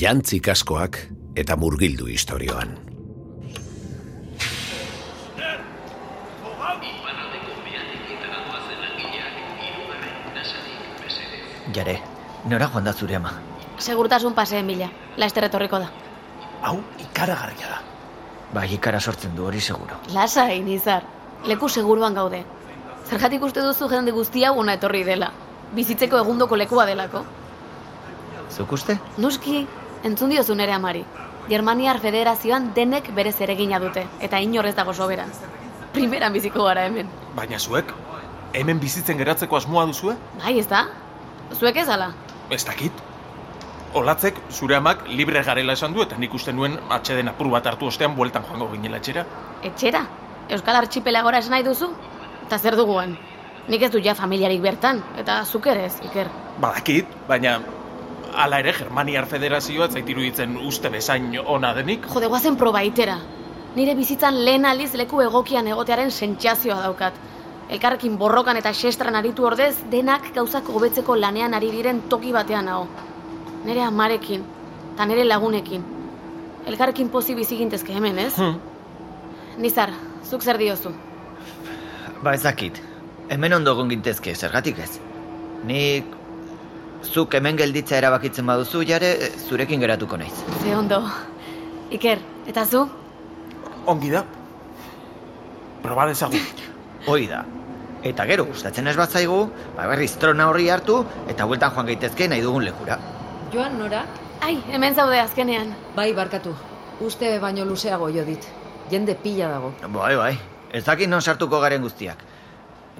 jantzik askoak eta murgildu historioan. Jare, nora joan da zure ama? Segurtasun paseen bila, laester etorriko da. Hau ikaragarria da. Bai, ikara sortzen du hori seguro. Lasai, nizar. Leku seguruan gaude. Zergatik uste duzu jende guztia ona etorri dela. Bizitzeko egundoko lekua delako. Zuk uste? Nuski, entzun diozu nere amari. Germaniar Federazioan denek bere zeregina dute, eta inor ez dago soberan. Primeran biziko gara hemen. Baina zuek, hemen bizitzen geratzeko asmoa duzue? Bai, ez da? Zuek ez ala? Ez dakit. Olatzek, zure amak libre garela esan du eta nik uste nuen atxeden apur bat hartu ostean bueltan joango ginela etxera. Etxera? Euskal Archipelagora esan nahi duzu? Eta zer duguan? Nik ez du ja familiarik bertan, eta zuk ere ez, Iker. Badakit, baina hala ere Germaniar Federazioa ez zait iruditzen uste bezain ona denik. Jode, guazen proba itera. Nire bizitzan lehen aldiz leku egokian egotearen sentsazioa daukat. Elkarrekin borrokan eta xestran aritu ordez, denak gauzak hobetzeko lanean ari diren toki batean hau. Nere amarekin, eta nere lagunekin. Elkarrekin pozi bizigintezke hemen, ez? Hmm. Nizar, zuk zer diozu? Ba ezakit. Hemen ondo egon gintezke, zergatik ez. Nik zuk hemen gelditza erabakitzen baduzu, jare zurekin geratuko naiz. Ze ondo. Iker, eta zu? Ongi da. Proba dezagun. Hoi da. Eta gero gustatzen ez batzaigu, ba berriz trona horri hartu eta bueltan joan gaitezke nahi dugun lekura. Joan nora? Ai, hemen zaude azkenean. Bai, barkatu. Uste baino luzeago jo dit. Jende pila dago. Bai, bai. Ez dakit non sartuko garen guztiak.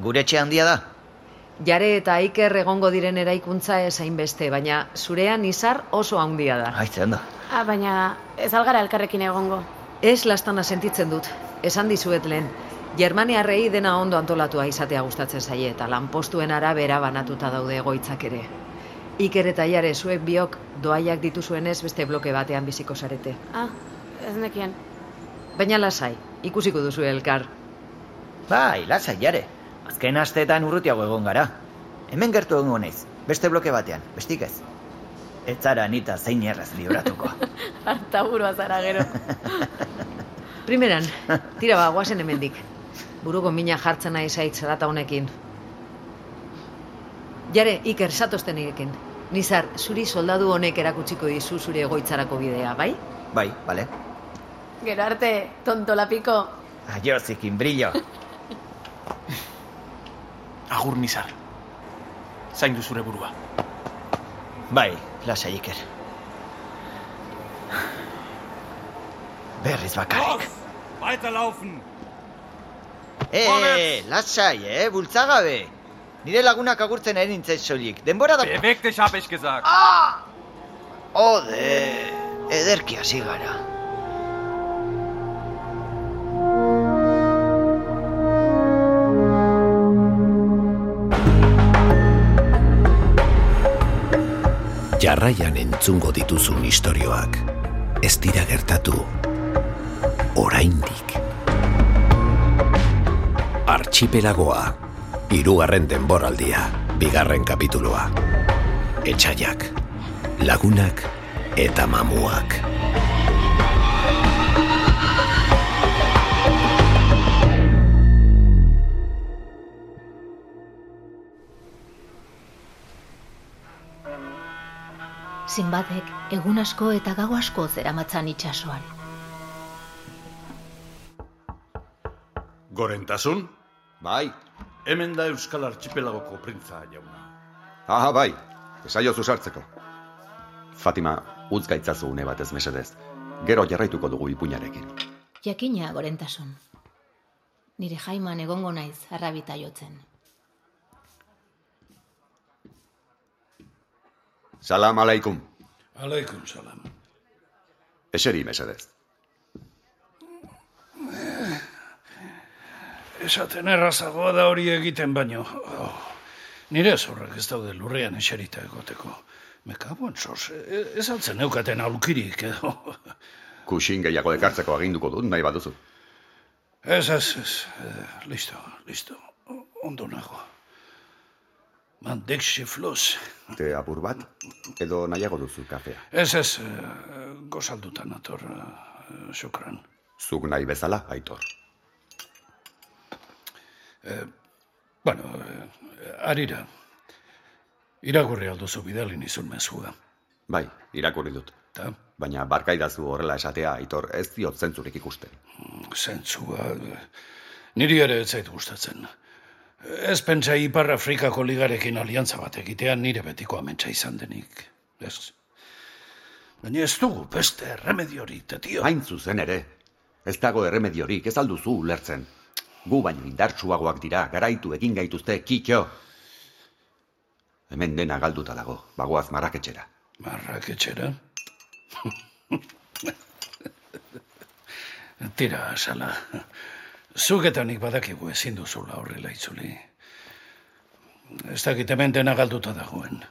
Gure etxe handia da? Jare eta Iker egongo diren eraikuntza ez hainbeste, baina zurean izar oso handia da. Ai, ondo. Ah, baina ez algara elkarrekin egongo. Ez lastana sentitzen dut. Esan dizuet lehen. Germaniarrei dena ondo antolatua izatea gustatzen zaie eta lanpostuen arabera banatuta daude egoitzak ere. Iker eta jare zuek biok doaiak dituzuenez beste bloke batean biziko zarete. Ah, ez nekien. Baina lasai, ikusiko duzu elkar. Bai, lasai jare. Azken asteetan urrutiago egon gara. Hemen gertu egongo naiz, beste bloke batean, bestik ez. Ez zara nita zein erraz libratuko. Arta burua zara gero. Primeran, tira ba, guazen hemendik. Buruko mina jartzen nahi zait data honekin. Jare, Iker, satozten irekin. Nizar, zuri soldadu honek erakutsiko dizu zure egoitzarako bidea, bai? bai, bale. Gero arte, tontolapiko. Aio, zikin brillo. Agur nizar. Zaindu zure burua. Bai, lasai Iker. Berriz bakarrik. Weiterlaufen! Eh, lasai, eh, bultzagabe. Nire lagunak agurtzen ari nintzen soilik. Denbora da... Hab ich gesagt! Ode, ederki hasi gara. Jarraian entzungo dituzun istorioak ez dira gertatu oraindik. Archipelagoa, hirugarren denboraldia, bigarren kapitulua. Etxaiak, lagunak eta mamuak. Zinbatek egun asko eta gau asko zeramatzan itsasoan. Gorentasun? Bai, Hemen da Euskal Archipelagoko printza jauna. aha bai, esaio sartzeko. Fatima, utz gaitzazu une batez mesedez. Gero jarraituko dugu ipuinarekin. Jakina gorentasun. Nire jaiman egongo naiz arrabita jotzen. Salam alaikum. Aleikum salam. Eseri mesedez. Esaten errazagoa da hori egiten baino. Oh, nire zorrak ez daude lurrean eserita egoteko. Mekabuen sos, e- ez altzen eukaten aulkirik edo. Kuxin gehiago ekartzeko aginduko dut nahi baduzu. Ez, ez, ez. Eh, listo, listo. Ondo nago. Mandek xifluz. Te apur bat, edo nahiago duzu kafea. Ez ez, eh, gozaldutan ator, eh, xukran. Zuk nahi bezala, aitor. Bueno, eh, arira. Irakurri alduzu bidali nizun mezua. Bai, irakurri dut. Ta, Baina barkaidazu horrela esatea, aitor, ez diot zentzurik ikusten. zentzua, eh, niri ere ez zait gustatzen. Ez pentsa Ipar Afrikako ligarekin aliantza bat egitean nire betiko amentsa izan denik. Ez. Baina ez dugu beste remediorik, te tio. Hain zuzen ere, ez dago erremediorik, ez alduzu ulertzen. Gu baino indartsuagoak dira, garaitu egin gaituzte, kitxo. Hemen dena galduta dago, bagoaz marraketxera. Marraketxera. Tira, sala. Zugetanik badakigu ezin duzula horrela itzuli. Ez dakit hemen dena galduta dagoen.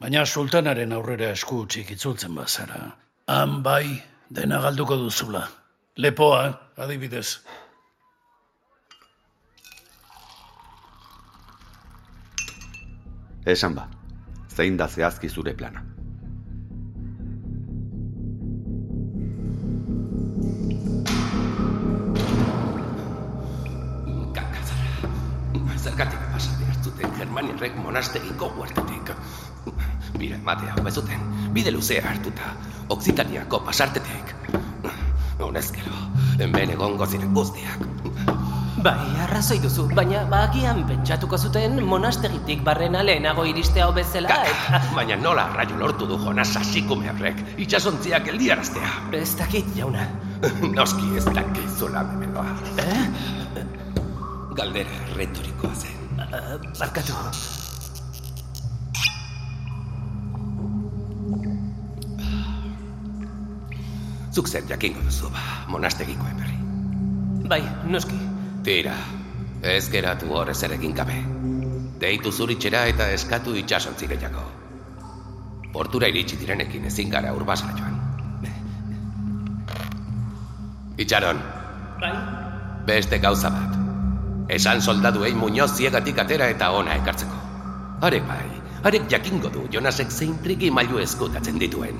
Baina sultanaren aurrera esku utzik itzultzen bazara. Han bai, dena galduko duzula. Lepoa, adibidez. Esan ba, zein da zehazki zure plana. Zuten Germaniarrek monastegiko huertetik. Bira ematea bezuten, bide luzea hartuta, Oksitaniako pasartetik. Honezkero, hemen egongo ziren guztiak. Bai, arrazoi duzu, baina bagian pentsatuko zuten monastegitik barrena lehenago iristea hobezela eta... Baina nola arraio lortu du Jonas sasikume horrek, itxasontziak geldiaraztea. Ez dakit, jauna. Noski ez dakizula memeloa. Eh? Galdera retorikoa zen. Barkatu. Zuk zer jakingo duzu ba, monastegiko eperri. Bai, noski. Tira, ez geratu hor ezerekin gabe. Deitu zuritxera eta eskatu itxasontzi gehiago. Portura iritsi direnekin ezin gara urbasara joan. Itxaron, Bai? beste gauza bat. Esan soldaduei muñoz ziegatik atera eta ona ekartzeko. Arek bai, arek jakingo du Jonasek zein prigi mailu eskutatzen dituen.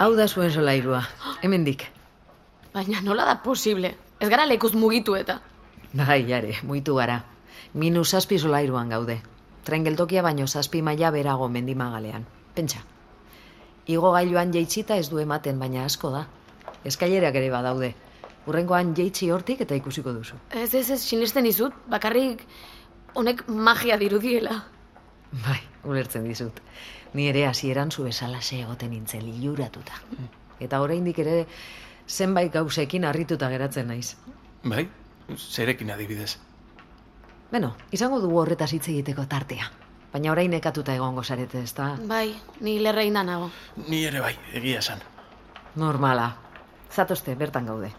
Hau da zuen solairua, hemendik. Baina nola da posible? Ez gara lekuz mugitu eta. Bai, jare, muitu gara. Minus zazpi solairuan gaude. Tren geltokia baino zazpi maila berago mendimagalean. Pentsa. Igo gailuan jeitsita ez du ematen, baina asko da. Eskailerak ere badaude. Urrengoan jeitsi hortik eta ikusiko duzu. Ez ez ez sinesten dizut, bakarrik honek magia dirudiela. Bai, ulertzen dizut. Ni ere hasieran zu bezalaxe egoten nintzen liluratuta. Eta oraindik ere zenbait gauzekin harrituta geratzen naiz. Bai? Zerekin adibidez. Beno, izango dugu horretaz hitz egiteko tartea. Baina orain nekatuta egongo zarete, ezta? Bai, ni lerreina nago. Ni ere bai, egia esan. Normala. Zatozte, bertan gaude.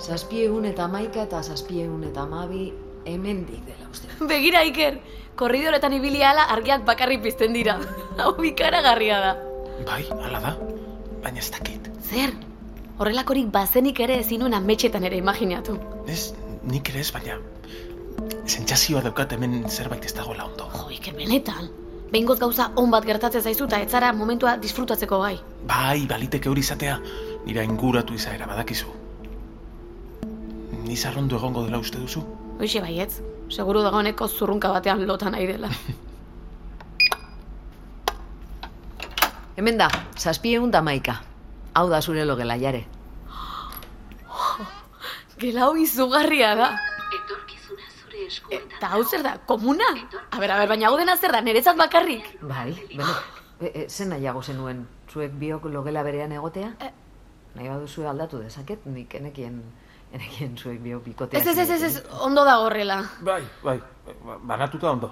Zazpiegun eta maika eta zazpiegun eta mabi hemendik dela uste. Begira, Iker, korridoretan ibili ala argiak bakarri pizten dira. Hau ikaragarria da. Bai, hala da. Baina ez dakit. Zer? Horrelakorik bazenik ere ezin nuen ametxetan ere imaginatu. Ez, nik ere ez, baina... Sentsazioa daukat hemen zerbait ez dagoela ondo. Jo, Iker, benetan. Behingoz gauza on bat gertatzen zaizu eta ez zara momentua disfrutatzeko gai. Bai, baliteke hori izatea, nira inguratu izaera badakizu. Ni zarrondu egongo dela uste duzu? Hoxe baietz, seguru dagoeneko zurrunka batean lota nahi dela. Hemen da, zazpiegun da maika. Hau da zure logela, jare. Gelau izugarria da. Eta hau zer da, komuna? A ber, a ber, baina hau dena zer da, nerezat bakarrik. Bai, beno, e, e, zen nahiago zenuen zuek biok logela berean egotea? E... Nahi baduzue aldatu dezaket, nik enekien, enekien zuek biok bikotea. Ez, ez, ez, ez, ez, ondo da horrela. Bai, bai, ba- banatuta ondo.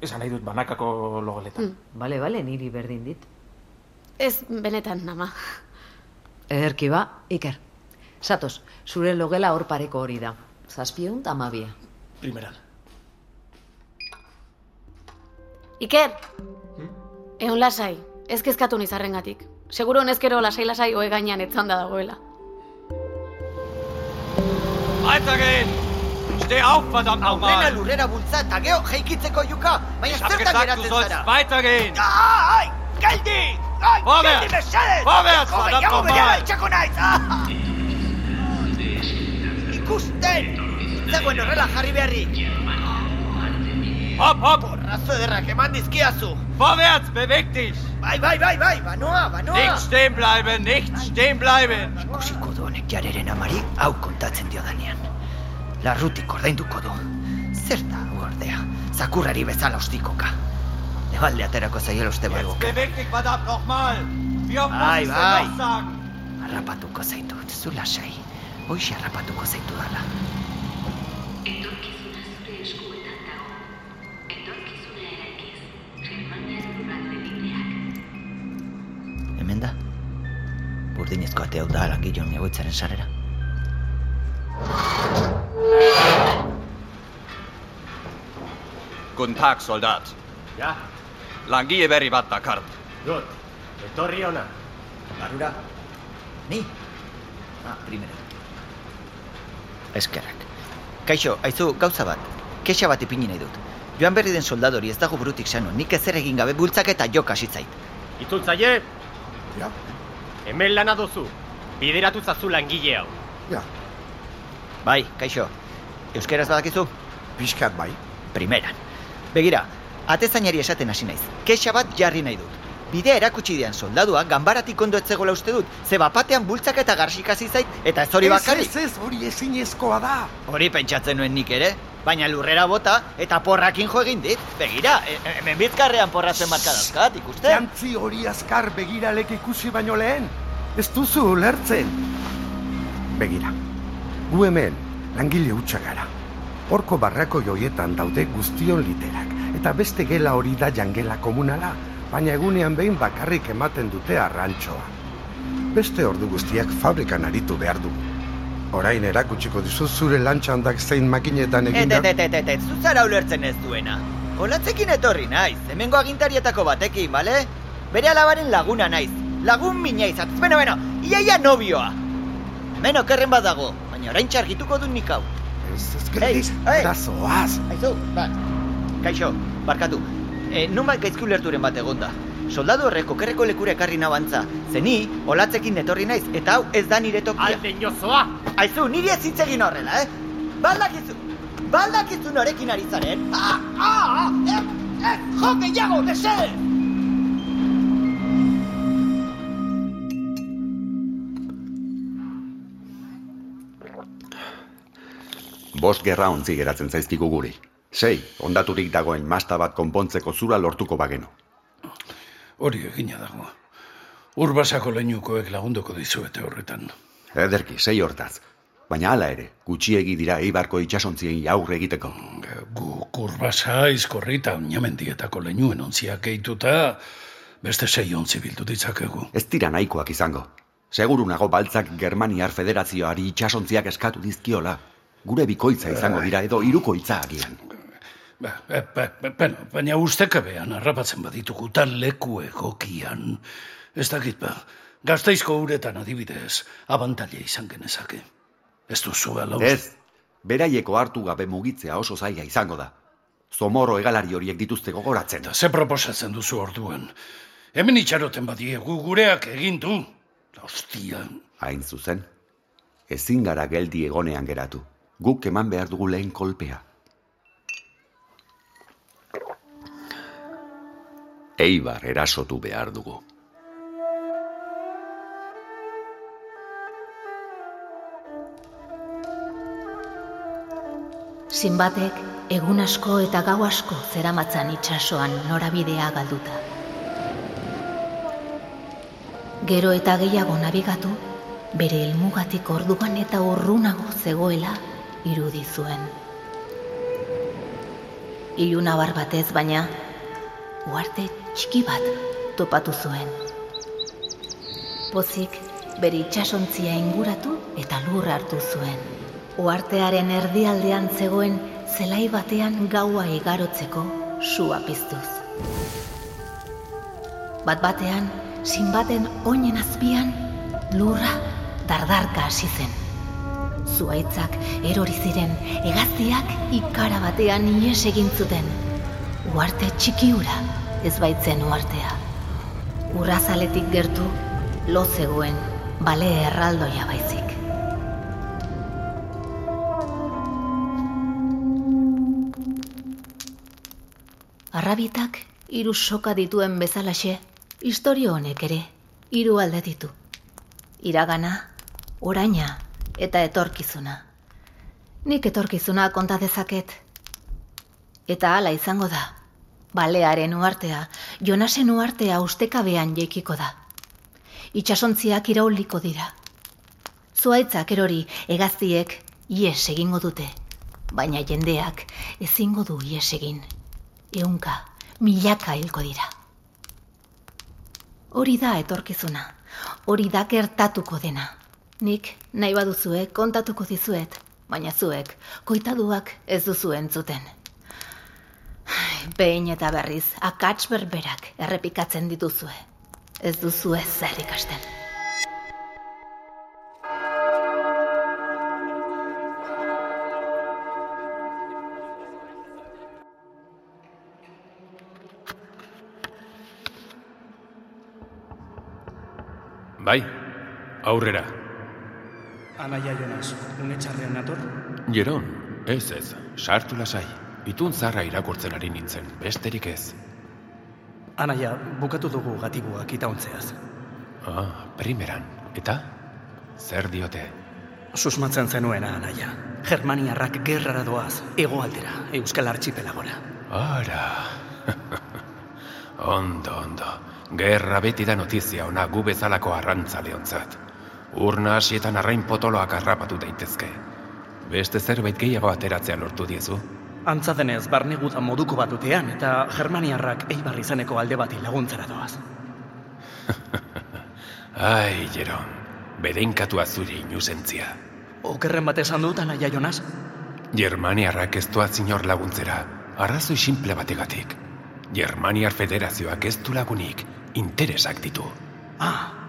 Esan nahi dut banakako logeletan. Hmm. Bale, bale, niri berdin dit. Ez benetan, nama. Ederki ba, Iker. Zatoz, zure logela hor pareko hori da. Zazpieun eta. Primeran. Iker! Egon lasai, Ez kezkatu nizarrengatik. Seguro honezkero lasai-lasai oe gainean etzanda dagoela. Weitergehen! Steh auf, verdammt Aurrera nochmal! lurrera bultza eta geho jeikitzeko juka, baina Ich hab zertan gesagt, du geratzen sollst zara. weitergehen! Ai, geldi! Ai, Vorwärts! geldi mesedez! Vorwärts, Hobe, verdammt jago nochmal! naiz! Ikusten! Zegoen horrela jarri beharrik! Hopp, hopp! Porrazo ederrak eman dizkiazu! Vorwärts, beweg dich! Bai, bai, bai, bai, banoa, banoa! Nicht stehen bleiben, nicht stehen bleiben! Ikusiko du honek jareren amari hau kontatzen dio danean. Larrutik ordainduko du. Zer da hau ordea? Zakurrari bezala ostikoka. Debalde aterako zaiela uste bago. beweg dich, verdammt nochmal! Bai, bai. Harrapatuko zaitut, zu lasai. Hoixe harrapatuko zaitu dala. Hemen da? Burdinezko ate hau da langilon egoitzaren sarrera. Guten Tag, Soldat. Ja, Langile berri bat dakart. dut. Etorri ona. Barura? Ni? Ah, primera. Eskerrak. Kaixo, aizu, gauza bat. Kexa bat ipini nahi dut. Joan berri den soldadori ez dago burutik sano, nik ezer egin gabe bultzak eta jok hasitzait. Itzultzaile, Ja, hemen lana duzu. Bideratu zazu langile hau. ja, Bai, kaixo. Euskeraz badakizu? pixkat bai. Primeran. Begira, atezainari esaten hasi naiz. Kexa bat jarri nahi dut. Bidea erakutsi dian soldadua ganbaratik ondo etzegola uste dut. Ze bapatean bultzak eta garsik hasi zait, eta ez hori bakarrik. Ez, ez, hori ezinezkoa da. Hori pentsatzen nuen nik ere, baina lurrera bota eta porrakin jo egin dit. Begira, e- e- hemen bizkarrean porratzen marka dauzkat, ikusten? Jantzi hori azkar begiralek ikusi baino lehen. Ez duzu ulertzen. Begira, gu hemen langile hutsa gara. Horko barrako joietan daude guztion literak, eta beste gela hori da jangela komunala, baina egunean behin bakarrik ematen dute arrantxoa. Beste ordu guztiak fabrikan aritu behar du. Orain erakutsiko dizu zure lantxandak zein makinetan Et, eginda... et, et, et, et, et, zuzara ulertzen ez duena. Olatzekin etorri naiz, hemengo agintarietako batekin, bale? Bere alabaren laguna naiz, lagun mina izatez, beno, beno, iaia nobioa. Hemen okerren badago, baina orain txargituko dut nik hau. Ez, ez, Ei, geldiz, ei. arazoaz. Kaixo, barkatu. E, nunbait gaizki ulerturen bat egonda. Soldadu horrek okerreko lekura ekarri nabantza. Zeni, olatzekin etorri naiz, eta hau ez da nire tokia. Alde inozoa! Aizu, niri ez hitz egin horrela, eh? Baldakizu, baldakizu norekin ari zaren? Ah, ah, ah, eh, eh, jo gehiago, mesedez! Bost gerra ontzi geratzen zaizkigu guri. Sei, ondaturik dagoen masta bat konpontzeko zura lortuko bageno. Hori egina dago. Urbasako leinukoek lagunduko dizuete horretan. Ederki, sei hortaz. Baina hala ere, gutxiegi dira eibarko itxasontziei aurre egiteko. Guk urbasa izkorrita oinamendietako leinuen ontziak gehituta, beste sei ontzi bildu ditzakegu. Ez dira nahikoak izango. Seguru nago baltzak Germaniar Federazioari itxasontziak eskatu dizkiola. Gure bikoitza izango dira edo hirukoitza agian. Ba, ba, ba, ba, baina ustekabean harrapatzen baditugu tan leku egokian. Ez dakit ba, gaztaizko uretan adibidez, abantalia izan genezake. Ez duzu ala uste? Ez, beraieko hartu gabe mugitzea oso zaila izango da. Zomoro egalari horiek dituzte gogoratzen. Eta ze proposatzen duzu orduan? Hemen itxaroten badiegu gureak egin du. Ostia. Hain zuzen, ezin gara geldi egonean geratu. Guk eman behar dugu lehen kolpea. Eibar erasotu behar dugu. Zinbatek egun asko eta gau asko zeramatzan itsasoan norabidea galduta. Gero eta gehiago nabigatu, bere helmugatik orduan eta urrunago zegoela irudi zuen. Iluna bar batez baina, uarte txiki bat topatu zuen. Pozik bere itsasontzia inguratu eta lur hartu zuen. Uartearen erdialdean zegoen zelai batean gaua igarotzeko sua piztuz. Bat batean, zinbaten oinen azpian, lurra dardarka hasi zen. Zuaitzak erori ziren, hegaztiak ikara batean ies egin zuten. Uarte txiki ura, ez baitzen uartea. Urrazaletik gertu, lo zegoen, bale erraldoia baizik. Arrabitak hiru soka dituen bezalaxe, istorio honek ere hiru alde ditu. Iragana, oraina eta etorkizuna. Nik etorkizuna konta dezaket. Eta hala izango da. Balearen uartea, Jonasen uartea ustekabean jeikiko da. Itxasontziak irauliko dira. Zuaitzak erori hegaztiek ies egingo dute, baina jendeak ezingo du ies egin. Eunka, milaka hilko dira. Hori da etorkizuna, hori da gertatuko dena. Nik nahi baduzue kontatuko dizuet, baina zuek koitaduak ez duzu entzuten. Behin eta berriz akats berberak errepikatzen dituzue. Ez duzue zer ikasten. Bai, aurrera. Anaia Jonas, unetxarrean nator? Jeron, ez ez, sartu lasai. Itun zarra irakurtzen ari nintzen, besterik ez. Anaia, bukatu dugu gatibuak itauntzeaz. Ah, primeran. Eta? Zer diote? Susmatzen zenuena, Anaia. Germaniarrak gerrara doaz, hegoaldera, Euskal Archipelagora. Ara. ondo, ondo. Gerra beti da notizia ona gu bezalako arrantza leontzat. Urna hasietan arrain potoloak harrapatu daitezke. Beste zerbait gehiago ateratzea lortu diezu. Antza denez, barne moduko bat dutean, eta Germaniarrak eibar izaneko alde bati laguntzara doaz. Ai, Jeron, bedenkatua zuri inusentzia. Okerren bat esan dut, Anaia Jonas? Germaniarrak ez doaz inor laguntzera, arrazoi simple bategatik. Germaniar federazioak ez du lagunik, interesak ditu. Ah,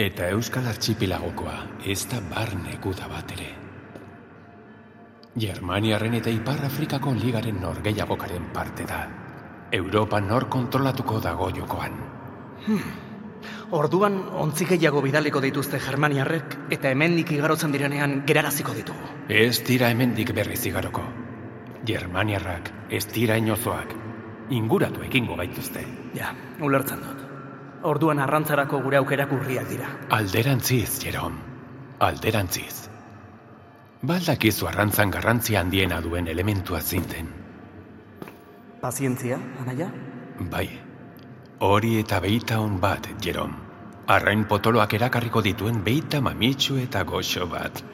Eta Euskal Archipilagokoa ez da barne guda bat ere. Germaniarren eta Ipar Afrikako ligaren norgeiagokaren parte da. Europa nor kontrolatuko dago jokoan. hmm. Orduan, ontzi gehiago bidaliko dituzte Germaniarrek, eta hemendik igarotzen direnean geraraziko ditugu. Ez dira hemendik berriz igaroko. Germaniarrak ez dira inozoak. Inguratu egingo gaituzte. Ja, ulertzen dut. Orduan arrantzarako gure aukerak urriak dira. Alderantziz, Jerom. Alderantziz. Baldakizu arrantzan garrantzia handiena duen elementua zinten. Pazientzia, Anaia? Bai. Hori eta beita hon bat, Jerom. Arrain potoloak erakarriko dituen beita mamitsu eta goxo bat.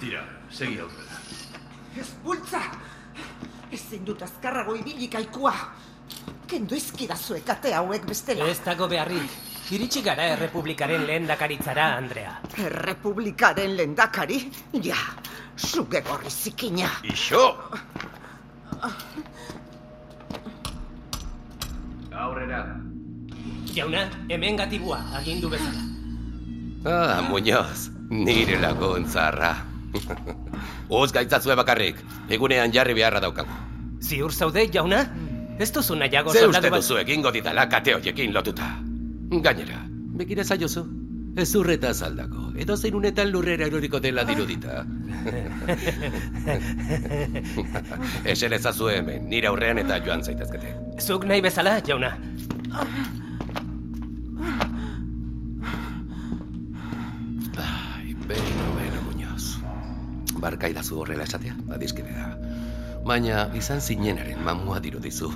Tira, segi aurrera. Ez bultza! Ezin dut azkarrago ibilik aikua. Kendu izkidazue kate hauek bestela. Ez dago beharrik. Iritsi gara errepublikaren lehen dakaritzara, Andrea. Errepublikaren lendakari? Ja, zuge gorri zikina. Ixo! Aurrera. Jauna, hemen gatibua, agindu bezala. Ah, Muñoz, nire lagun zarra. Uz gaitzazue bakarrik, egunean jarri beharra daukagu. Ziur zaude, jauna? Ez duzu nahiago Ze uste bat... duzu egingo ditala kate hoiekin lotuta. Gainera, begire zaiozu. Ez urreta zaldako, edo zein unetan lurrera eroriko dela dirudita. Esen ezazue hemen, nire aurrean eta joan zaitezkete. Zuk nahi bezala, jauna. Ai, beno, beno, Muñoz. Barkaidazu horrela esatea, badizkide da. Baina izan zinenaren mamua dirudizu.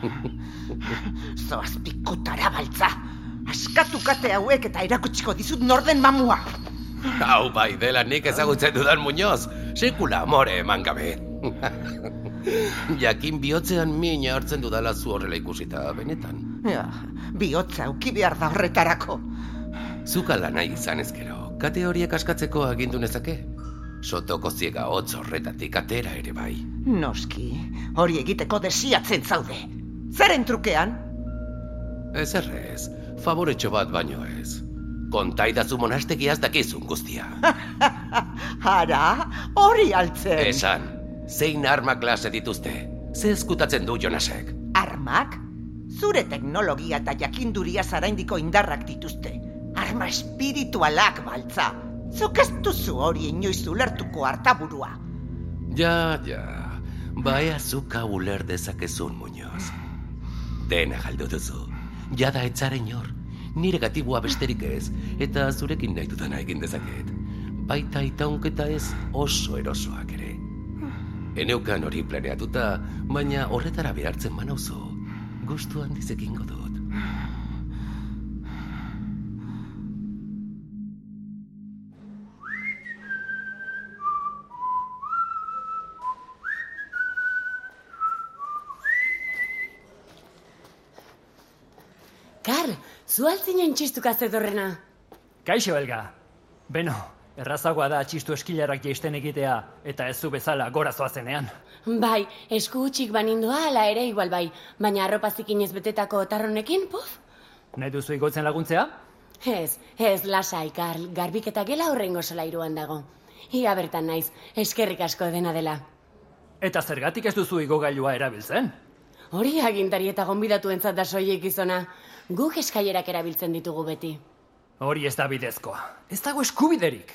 Zoaz pikutara baltza. Askatu kate hauek eta erakutsiko dizut norden mamua. Hau bai, dela nik ezagutzen dudan Muñoz. Sekula amore eman gabe. Jakin bihotzean mina hartzen dudala zu horrela ikusita, benetan. Ja, bihotza auki behar da horretarako. Zuka nahi izan ezkero, Kate horiek askatzeko agindu nezake? Sotoko ziega hotz horretatik atera ere bai. Noski, hori egiteko desiatzen zaude. Zeren trukean? Ez errez, favoretxo bat baino ez. Kontaidazu monastegiaz dakizun guztia. Hara, hori altzen. Esan, zein arma klase dituzte? Ze eskutatzen du Jonasek? Armak? Zure teknologia eta jakinduria zaraindiko indarrak dituzte. Arma espiritualak baltza. Zuk ez duzu hori inoiz ulertuko hartaburua. Ja, ja, bai azuka uler dezakezun, Muñoz. Dena galdu duzu, jada etzaren hor. Nire gatibua besterik ez, eta zurekin nahi dudana egin dezaket. Baita itaunketa ez oso erosoak ere. Eneukan hori planeatuta, baina horretara behartzen manauzu. Gustu handiz egingo dut. Karl, zu altzinen txistuka zetorrena. Kaixo, Elga. Beno, errazagoa da txistu eskilarak jaisten egitea, eta ez zu bezala gora zoazenean. Bai, esku utxik banindua ala ere igual bai, baina arropa zikinez betetako otarronekin, puf? Nahi duzu igotzen laguntzea? Ez, ez lasai, Karl, garbik eta gela horrengo solairuan dago. Ia bertan naiz, eskerrik asko dena dela. Eta zergatik ez duzu igogailua erabiltzen? Hori agintari eta gonbidatu entzat da soilik izona. Guk eskailerak erabiltzen ditugu beti. Hori ez da bidezkoa. Ez dago eskubiderik.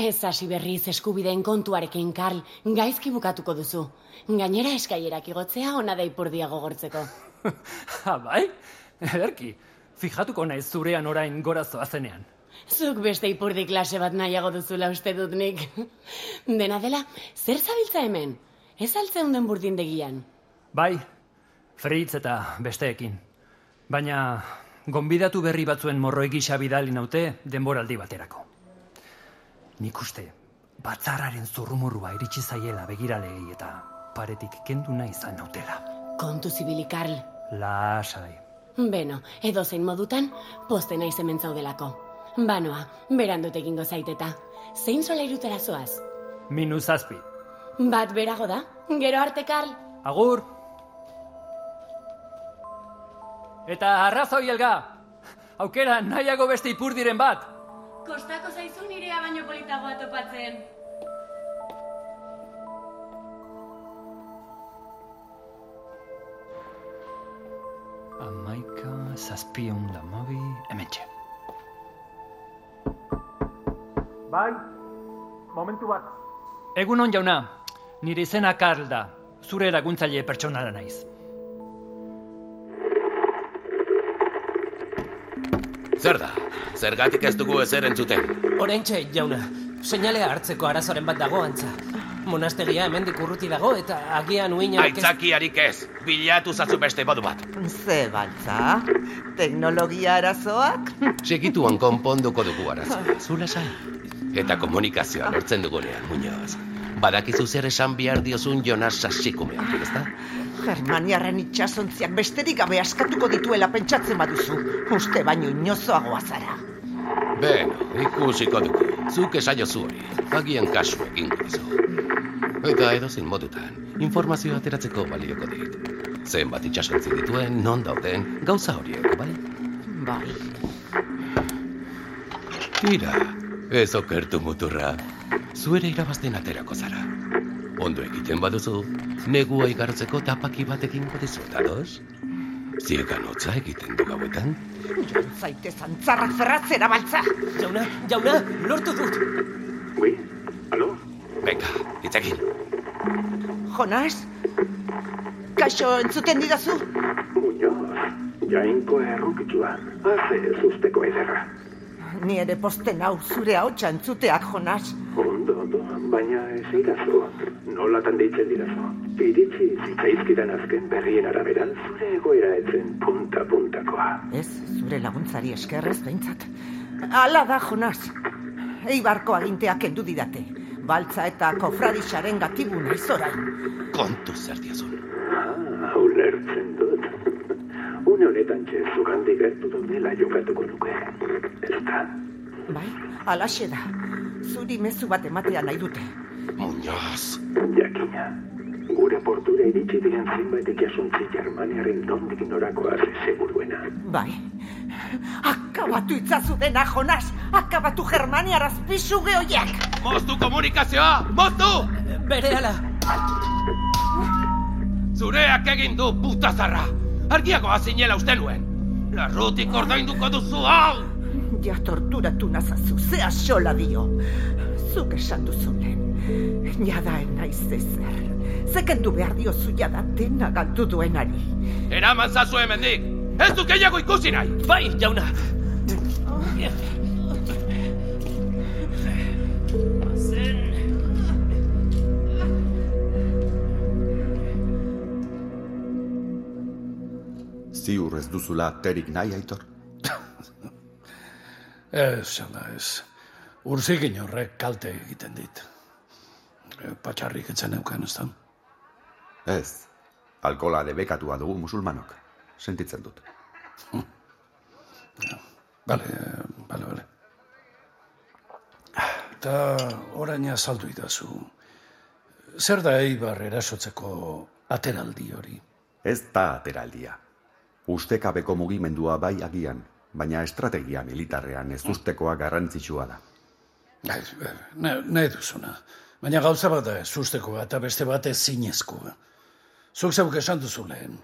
Ez hasi berriz eskubideen kontuarekin, Karl, gaizki bukatuko duzu. Gainera eskailerak igotzea ona da ipurdia gogortzeko. Ha, bai? Ederki, fijatuko naiz zurean orain gora zoazenean. Zuk beste ipurdi klase bat nahiago duzula uste dut nik. Dena dela, zer zabiltza hemen? Ez altzen den burdindegian. Bai, Fritz eta besteekin. Baina, gonbidatu berri batzuen morroi gisa bidali naute denboraldi baterako. Nik uste, batzarraren zurrumurrua iritsi zaiela begiralei eta paretik kendu nahi izan nautela. Kontu zibili, Karl. Lasai. Beno, edo zein modutan, poste naiz hemen zaudelako. Banoa, berandut egingo zaiteta. Zein sola irutera zoaz? Minus zazpi. Bat berago da? Gero arte, Karl? Agur! Eta arrazoi elga! Aukera nahiago beste ipurdiren bat! Kostako zaizu nirea baino politagoa topatzen. Amaika, zazpion lamabi, hementxe. Bai, momentu bat. Egun on jauna, nire izena Karl da, zure laguntzaile pertsonara naiz. Zer da? Zergatik ez dugu ezer entzuten? Oraintxe, jauna, seinalea hartzeko arazoren bat dago antza. Monastegia hemendik urruti dago eta agian uinak... Aitzakiarik ez, bilatu zazu beste modu bat. Ze baltza? Teknologia arazoak? Segituan konponduko dugu arazoa, zula sai. Eta komunikazioa lortzen dugunean, Muñoz. Badakizu zer esan behar diozun Jonas sasikumeak, ez da? Germaniarren itxasontziak besterik gabe askatuko dituela pentsatzen baduzu. Uste baino inozoagoa zara. Beno, ikusiko dugu. Zuk esaiozu hori, agian kasu egingo dizu. Eta edozin modutan, informazioa ateratzeko balioko dit. Zenbat itxasontzi dituen, non dauden, gauza horiek, bai? Bai. Tira, ez okertu muturra. Zuere irabazten aterako zara. Ondo egiten baduzu, negua igartzeko tapaki batekin dizut, ados? Ziegan hotza egiten du gauetan? Joan zaitez antzarrak ferratzera baltza. Jauna, jauna, lortu dut. Ui, alo? Venga, itzekin. Jonas? Kaixo entzuten didazu? Muñoz, jainko errukitsua. Haze ez usteko ederra. Ni ere posten hau zure hautsa entzuteak, Jonas. Ondo, ondo, baina ez idazu. Nolatan deitzen didazu. Iritsi zitzaizkidan azken berrien arabera, zure egoera etzen punta-puntakoa. Ez, zure laguntzari eskerrez behintzat. Hala da, Jonas. Eibarko aginteak kendu didate. Baltza eta kofradixaren gatibu naiz orain. Kontu zer diazun. Ah, ulertzen dut. Une honetan txe zugandik gertu daudela jokatuko nuke. Ez da, Bai, alaxe da. Zuri mezu bat ematea nahi dute. Muñoz. Jakina, gure portura iritsi diren zenbait itxasuntzi Germaniaren nondik norakoa seguruena. Bai. Akabatu itzazu dena, Jonas! Akabatu Germaniaraz pisu gehoiak! Moztu komunikazioa! Moztu! Berehala. Zureak egin du puta zarra! Argiagoa zinela uste nuen! Larrutik ordainduko duzu hau! Ja torturatu nazazu, ze asola dio. Zuk esan duzu lehen. Jada naiz ezer. Zekendu behar diozu jada dena galdu duenari. Eraman zazu hemendik! Ez du gehiago ikusi nahi! Bai, jauna! Ziur ez duzula terik nahi, aitor? Ez, ala ez. Urzikin horrek kalte egiten dit. E, Patxarrik etzen euken, ez da? Ez. Alkola debekatua dugu musulmanok. Sentitzen dut. Bale, bale, bale. Eta orain azaldu idazu. Zer da eibar erasotzeko ateraldi hori? Ez da ateraldia. Ustekabeko mugimendua bai agian, baina estrategia militarrean ez ustekoa garrantzitsua da. Bai, Ne, nahi duzuna. Baina gauza bat da ez ustekoa eta beste bat ez zinezkoa. Zuk zeuk esan duzu lehen.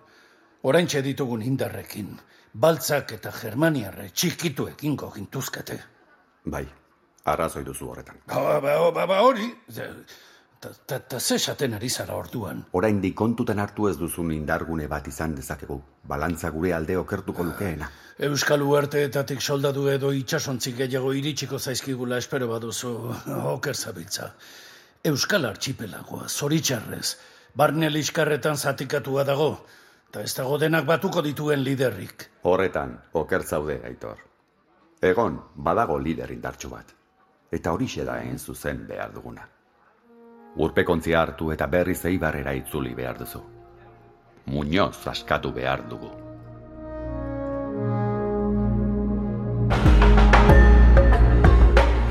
Orain ditugun indarrekin, baltzak eta germaniarre txikituekin gintuzkete. Bai, arrazoi duzu horretan. Ba, ba, ba, ba hori, eta ze esaten ari zara orduan. Orain kontuten hartu ez duzun indargune bat izan dezakegu. Balantza gure alde okertuko lukeena. Euskal Uarteetatik soldadu edo itxasontzik gehiago iritsiko zaizkigula espero baduzu oker zabiltza. Euskal Archipelagoa, zoritxarrez, barne liskarretan zatikatua dago, eta ez dago denak batuko dituen liderrik. Horretan, oker zaude, aitor. Egon, badago lider indartsu bat. Eta horixe da egin zuzen behar duguna. Urpekontzia hartu eta berriz eibarrera itzuli behar duzu. Muñoz askatu behar dugu.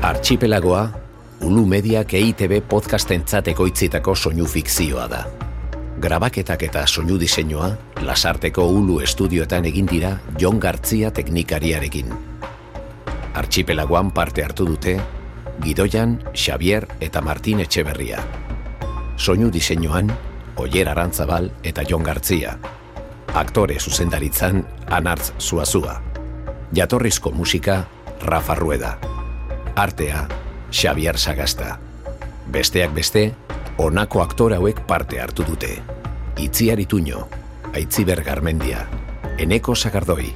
Archipelagoa, Ulu Mediak EITB podcastentzat ekoitzitako soinu fikzioa da. Grabaketak eta soinu diseinua, lasarteko Ulu estudioetan egin dira Jon Gartzia teknikariarekin. Archipelagoan parte hartu dute, Gidoian, Xavier eta Martin Etxeberria. Soinu diseinuan, Oier Arantzabal eta Jon Gartzia. Aktore zuzendaritzan, Anartz Zuazua. Jatorrizko musika, Rafa Rueda. Artea, Xavier Sagasta. Besteak beste, honako aktore hauek parte hartu dute. Itziar Ituño, Aitziber Garmendia, Eneko Sagardoi,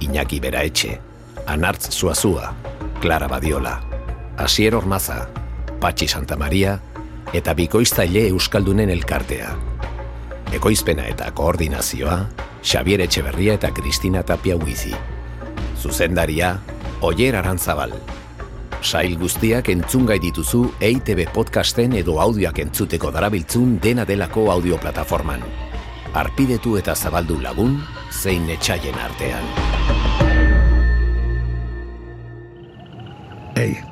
Iñaki Beraetxe, Anartz Zuazua, Clara Badiola, Asier Ormaza, Patxi Santa Maria eta Bikoiztaile Euskaldunen elkartea. Ekoizpena eta koordinazioa, Xavier Etxeberria eta Kristina Tapia Huizi. Zuzendaria, Oier Arantzabal. Sail guztiak entzungai dituzu EITB podcasten edo audioak entzuteko darabiltzun dena delako audioplataforman. Arpidetu eta zabaldu lagun, zein etxaien artean. Ei,